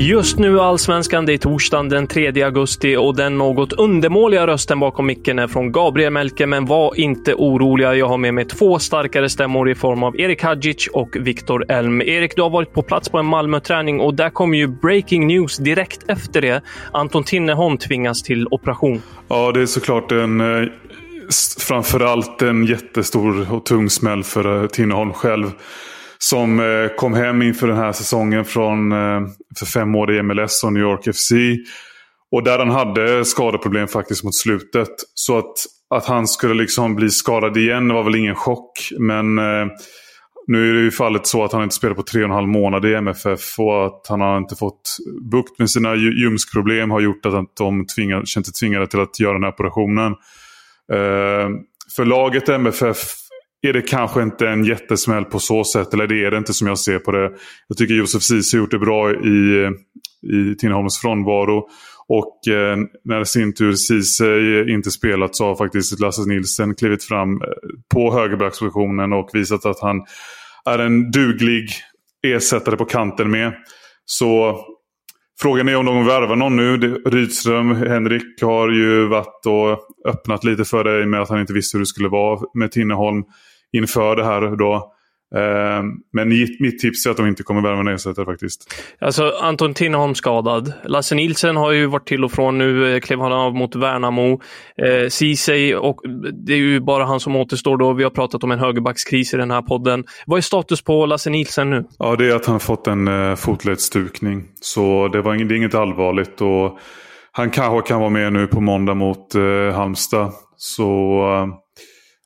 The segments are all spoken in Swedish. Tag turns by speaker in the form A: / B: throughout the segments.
A: Just nu Allsvenskan, det är torsdagen den 3 augusti och den något undermåliga rösten bakom micken är från Gabriel Melke, men var inte oroliga. Jag har med mig två starkare stämmor i form av Erik Hadjic och Viktor Elm. Erik, du har varit på plats på en Malmö-träning och där kom ju breaking news direkt efter det. Anton Tinnerholm tvingas till operation.
B: Ja, det är såklart en eh, framförallt en jättestor och tung smäll för eh, Tinnerholm själv. Som eh, kom hem inför den här säsongen från eh, för fem år i MLS och New York FC. Och där han hade skadeproblem faktiskt mot slutet. Så att, att han skulle liksom bli skadad igen var väl ingen chock. Men eh, nu är det ju fallet så att han inte spelat på tre och en halv månad i MFF. Och att han har inte fått bukt med sina ljumskproblem har gjort att de tvingade, känt sig tvingade till att göra den här operationen. Eh, för laget MFF är det kanske inte en jättesmäll på så sätt. Eller det är det inte som jag ser på det. Jag tycker Josef Ceesay har gjort det bra i, i Tinnerholms frånvaro. Och eh, när sin tur Ceesay inte spelat så har faktiskt Lasse Nilsen klivit fram eh, på högerbackspositionen och visat att han är en duglig ersättare på kanten med. Så frågan är om de värvar någon nu. Rydström, Henrik har ju varit och öppnat lite för dig med att han inte visste hur det skulle vara med Tinnerholm inför det här då. Eh, men mitt tips är att de inte kommer värva en ersättare faktiskt.
A: Alltså Anton Tinnerholm skadad. Lasse Nilsen har ju varit till och från. Nu eh, klev han av mot Värnamo. Eh, Ceesay och det är ju bara han som återstår då. Vi har pratat om en högerbackskris i den här podden. Vad är status på Lasse Nilsen nu?
B: Ja, det är att han fått en eh, fotledsstukning. Så det, var, det är inget allvarligt. Och han kanske kan vara med nu på måndag mot eh, Halmstad. Så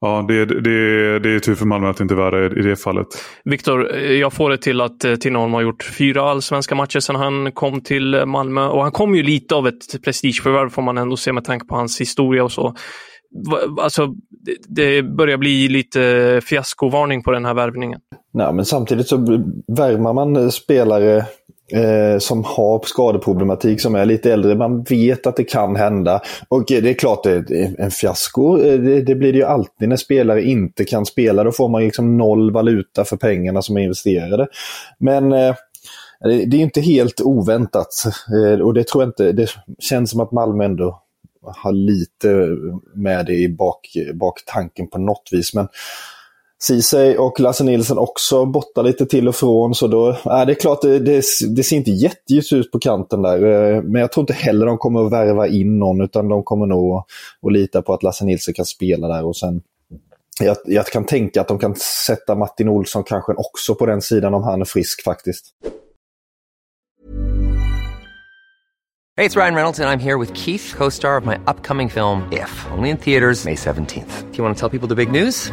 B: Ja, det, det, det är tur för Malmö att det inte är värre i det fallet.
A: Viktor, jag får det till att eh, Tinnerholm har gjort fyra allsvenska matcher sedan han kom till Malmö. Och han kom ju lite av ett prestigeförvärv får man ändå se med tanke på hans historia och så. Alltså, det börjar bli lite fiaskovarning på den här värvningen.
C: Nej, men samtidigt så värvar man spelare eh, som har skadeproblematik som är lite äldre. Man vet att det kan hända. Och eh, det är klart, det är en fiasko. Eh, det, det, blir det ju alltid när spelare inte kan spela. Då får man liksom noll valuta för pengarna som är investerade. Men eh, det är inte helt oväntat. Eh, och det tror jag inte. Det känns som att Malmö ändå har lite med det i bak, baktanken på något vis. Men Ceesay och Lasse Nilsson också borta lite till och från. Så då, äh, det är klart, det, det, det ser inte jätteljust ut på kanten där. Eh, men jag tror inte heller de kommer att värva in någon, utan de kommer nog att lita på att Lasse Nilsson kan spela där. och sen jag, jag kan tänka att de kan sätta Martin Olsson kanske också på den sidan om han är frisk faktiskt.
D: Hej, det är Ryan Reynolds och jag är här med Keith, co-star of my upcoming film If, only in theaters May 17th. Do you want to tell people the big news?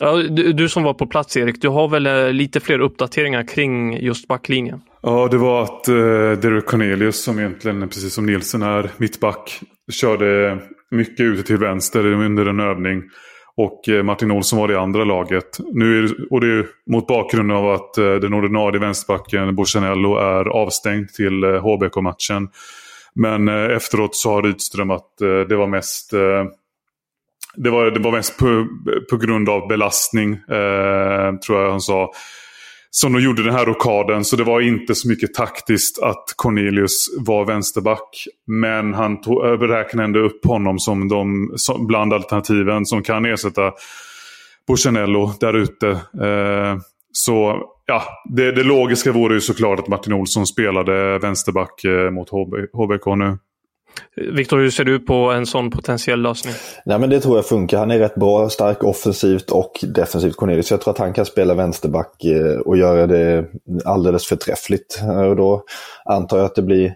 A: Ja, du, du, som var på plats Erik, du har väl eh, lite fler uppdateringar kring just backlinjen?
B: Ja, det var att eh, Derek Cornelius som egentligen, precis som Nielsen är, mittback, körde mycket ute till vänster under en övning. Och eh, Martin Olsson var det andra laget. Nu är och det är mot bakgrund av att eh, den ordinarie vänsterbacken Borsanello är avstängd till eh, HBK-matchen. Men eh, efteråt sa Rydström att det var mest det var, det var mest på, på grund av belastning, eh, tror jag han sa som de gjorde den här rockaden. Så det var inte så mycket taktiskt att Cornelius var vänsterback. Men han tog, räknade ändå upp honom som de som, bland alternativen som kan ersätta Borsanello där ute. Eh, så ja, det, det, logiska vore ju såklart att Martin Olsson spelade vänsterback eh, mot HB, HBK nu.
A: Viktor, hur ser du på en sån potentiell lösning?
C: Nej, men det tror jag funkar. Han är rätt bra, stark offensivt och defensivt Cornelius. Jag tror att han kan spela vänsterback eh, och göra det alldeles förträffligt. Eh, och då antar jag att det blir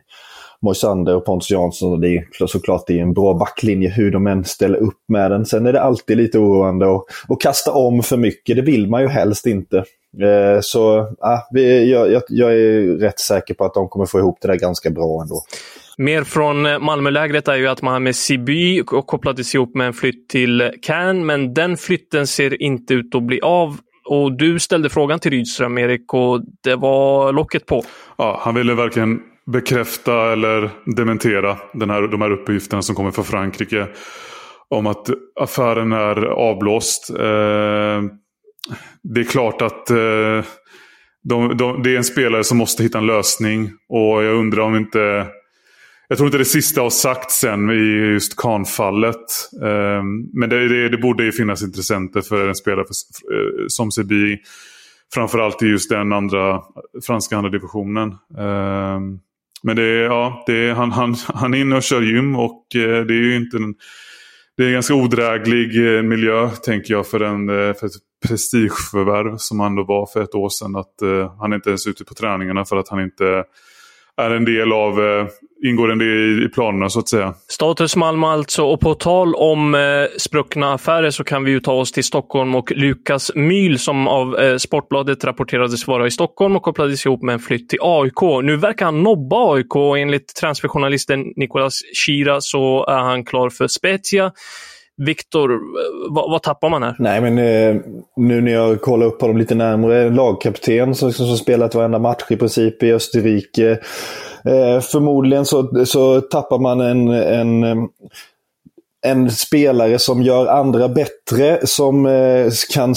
C: Moisander och Pontus Jansson. Och det är såklart det är en bra backlinje hur de än ställer upp med den. Sen är det alltid lite oroande att, att kasta om för mycket. Det vill man ju helst inte. Eh, så ja, jag, jag är rätt säker på att de kommer få ihop det där ganska bra ändå.
A: Mer från eh, Malmölägret är ju att Mohamed Siby kopplades ihop med en flytt till Cannes, men den flytten ser inte ut att bli av. Och du ställde frågan till Rydström, Erik, och det var locket på.
B: Ja, han ville verkligen bekräfta eller dementera den här, de här uppgifterna som kommer från Frankrike. Om att affären är avblåst. Eh, det är klart att eh, de, de, det är en spelare som måste hitta en lösning. Och jag undrar om inte jag tror inte det sista har sagts än i just Kahn-fallet. Ehm, men det, det, det, borde ju finnas intressenter för en spelare för, eh, som Sebi. Framförallt i just den andra franska andra divisionen. Ehm, men det ja, det han, han, han är inne och kör gym och eh, det är ju inte en, det är en ganska odräglig eh, miljö tänker jag för, en, för ett prestigeförvärv som han då var för ett år sedan. Att han är inte ens ute på träningarna för att han inte är en del av, eh, ingår en del i planerna så att säga.
A: Status Malmö alltså. Och på tal om eh, spruckna affärer så kan vi ju ta oss till Stockholm och Lukas Myhl som av eh, Sportbladet rapporterades vara i Stockholm och kopplades ihop med en flytt till AIK. Nu verkar han nobba AIK och enligt transferjournalisten Nicolas Shira så är han klar för Spezia. Viktor, vad, vad, tappar man här?
C: Nej, men eh, nu när jag kollar upp honom lite närmare. Lagkapten som, liksom som spelat varenda match i princip i Österrike. Eh, förmodligen så, så tappar man en, en en spelare som gör andra bättre, som eh, kan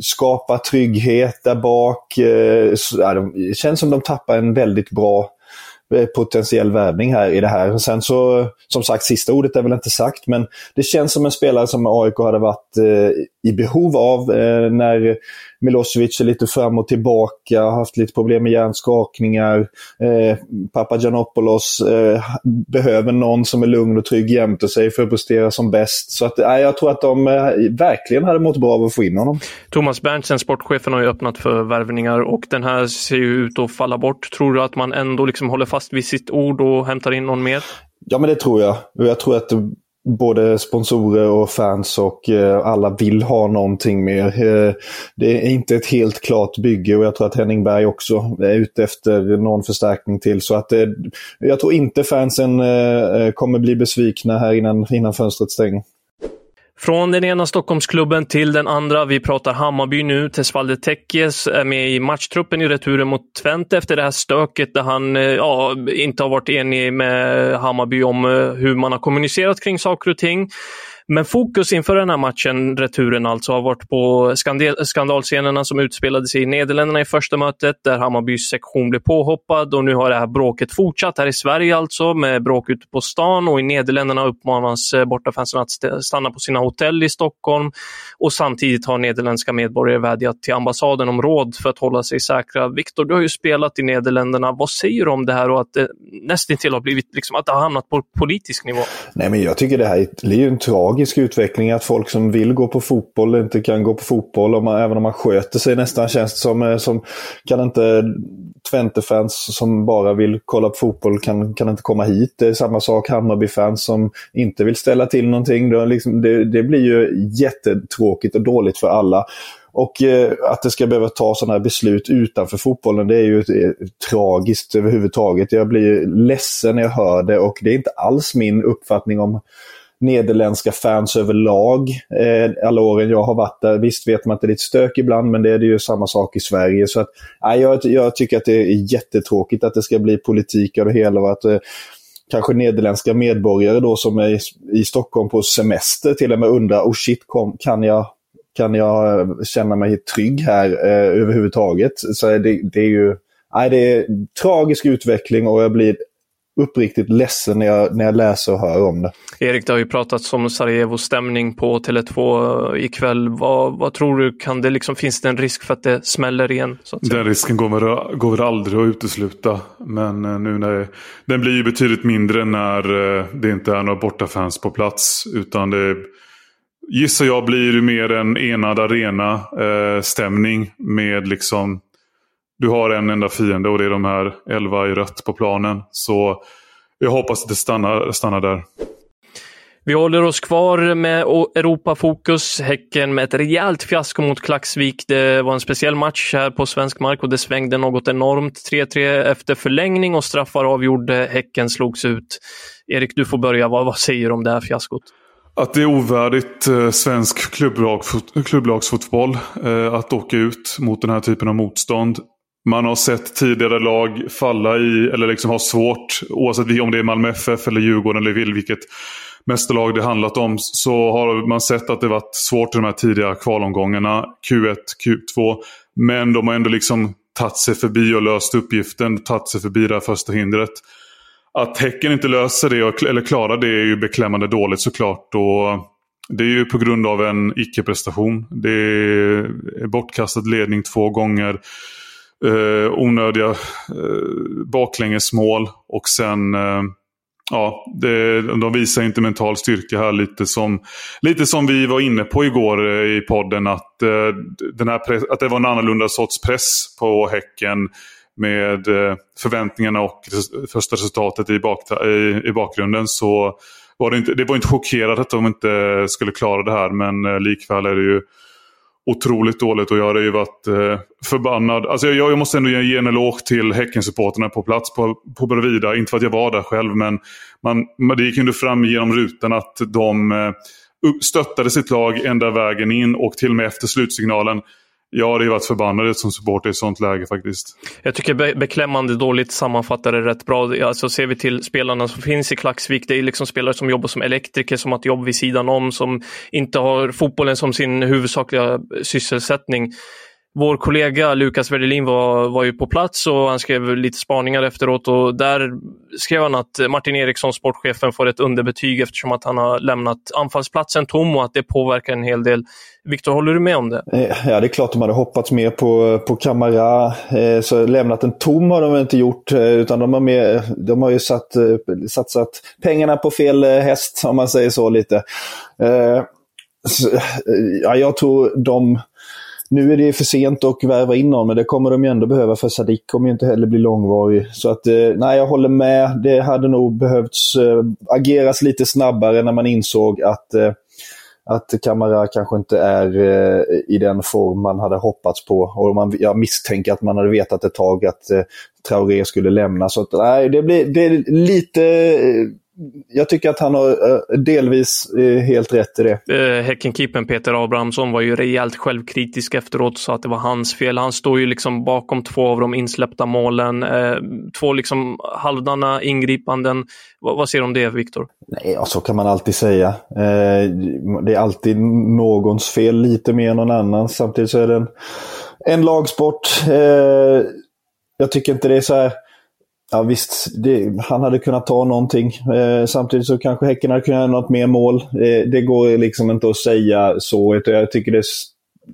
C: skapa trygghet där bak. Eh, det känns som de tappar en väldigt bra Eh, potentiell värvning här i det här. Sen så, som sagt, sista ordet är väl inte sagt, men det känns som en spelare som AIK hade varit eh, i behov av eh, när Milosevic är lite fram och tillbaka, har haft lite problem med hjärnskakningar. Eh, Papagiannopoulos eh, behöver någon som är lugn och trygg jämte sig för att prestera som bäst. Så att, eh, jag tror att de eh, verkligen hade mått bra av att få in honom.
A: Thomas Berntsen, sportchefen, har ju öppnat för värvningar och den här ser ju ut att falla bort. Tror du att man ändå liksom håller fast vid sitt ord och hämtar in någon mer?
C: Ja, men det tror jag. Jag tror att både sponsorer och fans och eh, alla vill ha någonting mer. Eh, det är inte ett helt klart bygge och jag tror att Henning Berg också är ute efter någon förstärkning till. Så att eh, jag tror inte fansen kommer bli besvikna här innan, innan fönstret stänger.
A: Från den ena Stockholmsklubben till den andra. Vi pratar Hammarby nu. Tesvalde Tekes är med i matchtruppen i returen mot Twente efter det här stöket där han eh, ja, inte har varit enig med Hammarby om eh, hur man har kommunicerat kring saker och ting. Men fokus inför den här matchen, returen alltså, har varit på skandalscenerna som utspelade sig i Nederländerna i första mötet, där Hammarbys sektion blev påhoppad och nu har det här bråket fortsatt här i Sverige alltså, med bråk ute på stan och i Nederländerna uppmanas eh, bortafansen att stanna på sina hotell i Stockholm. Och samtidigt har nederländska medborgare vädjat till ambassaden om råd för att hålla sig säkra. Viktor, du har ju spelat i Nederländerna. Vad säger du om det här och att det nästintill har blivit liksom, att det har hamnat på politisk nivå?
C: Nej, men jag tycker det här är, ju en tragisk logisk utveckling att folk som vill gå på fotboll inte kan gå på fotboll. Om man, även om man sköter sig nästan känns det som. Eh, som kan inte Twente-fans som bara vill kolla på fotboll kan, kan inte komma hit. Det är samma sak Hammarby-fans som inte vill ställa till någonting. Det, liksom, det, det blir ju jättetråkigt och dåligt för alla. Och eh, att det ska behöva ta sådana här beslut utanför fotbollen, det är ju är eh, tragiskt överhuvudtaget. Jag blir ledsen när jag hör det och det är inte alls min uppfattning om nederländska fans överlag. Eh, alla åren jag har varit där. Visst vet man att det är lite stök ibland, men det är det ju samma sak i Sverige. Så att, eh, jag, jag tycker att det är jättetråkigt att det ska bli politik av det hela och att eh, kanske nederländska medborgare då som är i, i Stockholm på semester till och med undrar, oh shit, kom, kan jag kan jag eh, känna mig trygg här eh, överhuvudtaget. Så det, det, är ju nej, det är tragisk utveckling och jag blir uppriktigt ledsen när jag, när jag läser och hör om det.
A: Erik, det har ju pratats om Sarajevo-stämning på Tele2 ikväll. Vad, vad tror du, kan det liksom, finns det en risk för att det smäller igen?
B: Den risken går väl, går väl aldrig att utesluta. Men eh, nu när det, den blir ju betydligt mindre när det inte är några bortafans på plats. Utan det gissar jag blir mer en enad arena-stämning eh, med liksom du har en enda fiende och det är de här elva i rött på planen. Så jag hoppas att det stannar, stannar där.
A: Vi håller oss kvar med Europafokus. Häcken med ett rejält fiasko mot Klaxvik. Det var en speciell match här på svensk mark och det svängde något enormt. 3-3 efter förlängning och straffar avgjorde. Häcken slogs ut. Erik, du får börja. Vad, vad säger du om det här fiaskot?
B: Att det är ovärdigt eh, svensk klubblag, klubblagsfotboll eh, att åka ut mot den här typen av motstånd. Man har sett tidigare lag falla i, eller liksom ha svårt, oavsett om det är Malmö FF eller Djurgården eller vilket mästerlag det handlat om, så har man sett att det varit svårt i de här tidiga kvalomgångarna, Q1, Q2. Men de har ändå liksom tagit sig förbi och löst uppgiften, tagit sig förbi det här första hindret. Att Häcken inte löser det, eller klarar det, är ju beklämmande dåligt såklart. Och det är ju på grund av en icke-prestation. Det är bortkastad ledning två gånger. Eh, onödiga eh, baklängesmål och sen eh, ja, det, de visar inte mental styrka här lite som, lite som vi var inne på igår eh, i podden. Att, eh, den här press, att det var en annorlunda sorts press på Häcken med eh, förväntningarna och första resultatet i, bak, i, i bakgrunden så var det inte, det var inte chockerat att de inte skulle klara det här men eh, likväl är det ju otroligt dåligt och jag hade ju varit eh, förbannad. Alltså jag, jag måste ändå ge en eloge till Häckensupporterna på plats på, på Bravida. Inte för att jag var där själv men man, det gick ändå fram genom rutan att de eh, stöttade sitt lag ända vägen in och till och med efter slutsignalen jag hade ju varit förbannad som supporter i ett sånt läge faktiskt.
A: Jag tycker be beklämmande dåligt sammanfattar det rätt bra. Alltså ser vi till spelarna som finns i Klaxvik, det är liksom spelare som jobbar som elektriker, som har ett jobb vid sidan om, som inte har fotbollen som sin huvudsakliga sysselsättning. Vår kollega Lukas Werdelin var, var ju på plats och han skrev lite spaningar efteråt och där skrev han att Martin Eriksson, sportchefen, får ett underbetyg eftersom att han har lämnat anfallsplatsen tom och att det påverkar en hel del. Viktor, håller du med om det?
C: Eh, ja, det är klart de hade hoppats mer på, på Kamara. Eh, så lämnat den tom har de inte gjort, eh, utan de har, mer, de har ju satt, satsat pengarna på fel häst, om man säger så lite. Ja, jag tror de nu är det för sent att värva in någon, men det kommer de ju ändå behöva för Sadik kommer ju inte heller bli långvarig. Så att, eh, nej, jag håller med. Det hade nog behövts eh, ageras lite snabbare när man insåg att äh, att Kamara kanske inte är eh, i den form man hade hoppats på. Och man, jag misstänker att man hade vetat ett tag att eh, Traoré skulle lämna. Så att, nej, det, blir, det är lite eh, jag tycker att han har uh, delvis uh, helt rätt i det.
A: Uh, Häckenkeepern Peter Abrahamsson var ju rejält självkritisk efteråt sa att det var hans fel. Han står ju liksom bakom två av de insläppta målen. Två liksom halvdana ingripanden. Vad säger du om det, Viktor?
C: Nej, ja, så kan man alltid säga. det är alltid någons fel lite mer än någon annan. Samtidigt så är det en, en lagsport. jag tycker inte det är så här Ja visst, det, han hade kunnat ta någonting. Eh, samtidigt så kanske Häcken hade kunnat göra något mer mål. Eh, det går liksom inte att säga så. Jag tycker det är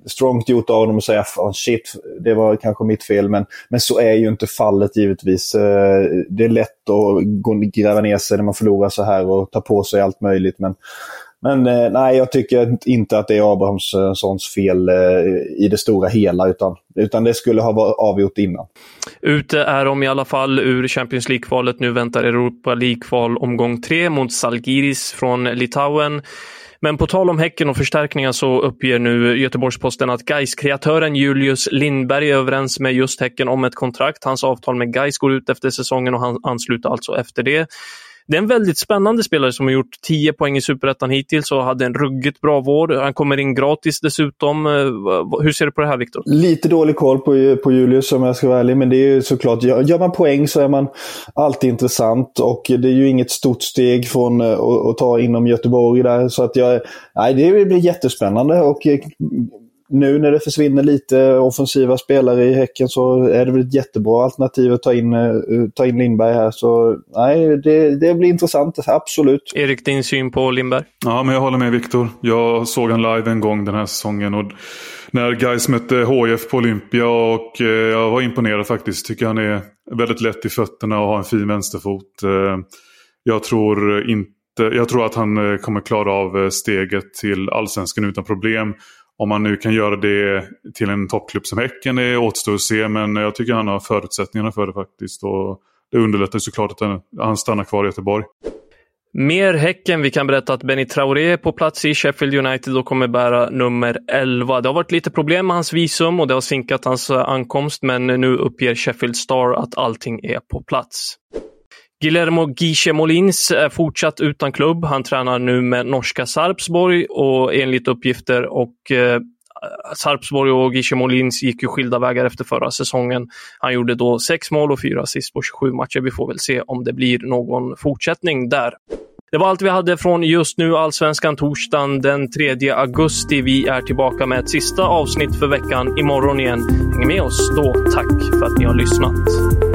C: strongt gjort av dem att säga shit, det var kanske mitt fel. Men, men så är ju inte fallet givetvis. Eh, det är lätt att gå, gräva ner sig när man förlorar så här och ta på sig allt möjligt. Men men eh, nej, jag tycker inte att det är Abrahamssons fel eh, i det stora hela, utan, utan det skulle ha varit avgjort innan.
A: Ute är de i alla fall ur Champions League-kvalet. Nu väntar Europa League-kval omgång tre mot Salgiris från Litauen. Men på tal om Häcken och förstärkningar så uppger nu Göteborgs-Posten att gais kreatören Julius Lindberg är överens med just Häcken om ett kontrakt. Hans avtal med Gais går ut efter säsongen och han ansluter alltså efter det. Det är en väldigt spännande spelare som har gjort 10 poäng i Superettan hittills och hade en ruggigt bra vår. Han kommer in gratis dessutom. Eh, hur ser du på det här, Viktor?
C: Lite dålig koll på, på Julius om jag ska vara ärlig, men det är ju såklart, gör man poäng så är man alltid intressant och det är ju inget stort steg från eh, att, ta inom Göteborg där. Så att jag, nej, det blir jättespännande och eh, nu när det försvinner lite offensiva spelare i Häcken så är det väl ett jättebra alternativ att ta in, eh, ta in Lindberg här. Så nej, det, det blir intressant, absolut.
A: Erik, din syn på Lindberg?
B: Ja, men jag håller med Viktor. Jag såg han live en gång den här säsongen. Och när Gais mötte HF på Olympia och eh, jag var imponerad faktiskt. Tycker han är väldigt lätt i fötterna och har en fin vänsterfot. Eh, jag tror inte jag tror att han kommer klara av steget till allsvenskan utan problem. Om man nu kan göra det till en toppklubb som Häcken det återstår att se. Men jag tycker han har förutsättningarna för det faktiskt. Och det underlättar såklart att han stannar kvar i Göteborg.
A: Mer Häcken. Vi kan berätta att Benny Traoré är på plats i Sheffield United och kommer bära nummer 11. Det har varit lite problem med hans visum och det har sinkat hans ankomst, men nu uppger Sheffield Star att allting är på plats. Guillermo Guiche Molins är fortsatt utan klubb. Han tränar nu med norska Sarpsborg och enligt uppgifter och eh, Sarpsborg och Guiche Molins gick ju skilda vägar efter förra säsongen. Han gjorde då sex mål och fyra assist på 27 matcher. Vi får väl se om det blir någon fortsättning där. Det var allt vi hade från just nu Allsvenskan torsdagen den 3 augusti. Vi är tillbaka med ett sista avsnitt för veckan imorgon igen. Häng med oss då. Tack för att ni har lyssnat.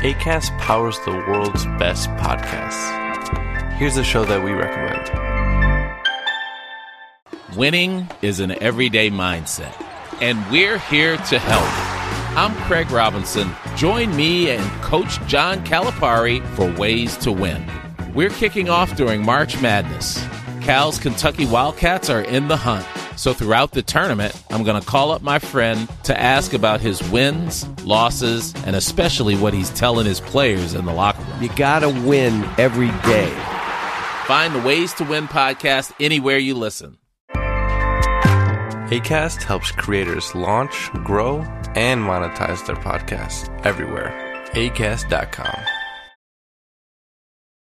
E: ACAST powers the world's best podcasts. Here's a show that we recommend.
F: Winning is an everyday mindset, and we're here to help. I'm Craig Robinson. Join me and Coach John Calipari for Ways to Win. We're kicking off during March Madness. Cal's Kentucky Wildcats are in the hunt. So throughout the tournament, I'm going to call up my friend to ask about his wins, losses, and especially what he's telling his players in the locker room.
G: You got to win every day.
F: Find the Ways to Win podcast anywhere you listen.
E: ACAST helps creators launch, grow, and monetize their podcasts everywhere. ACAST.com.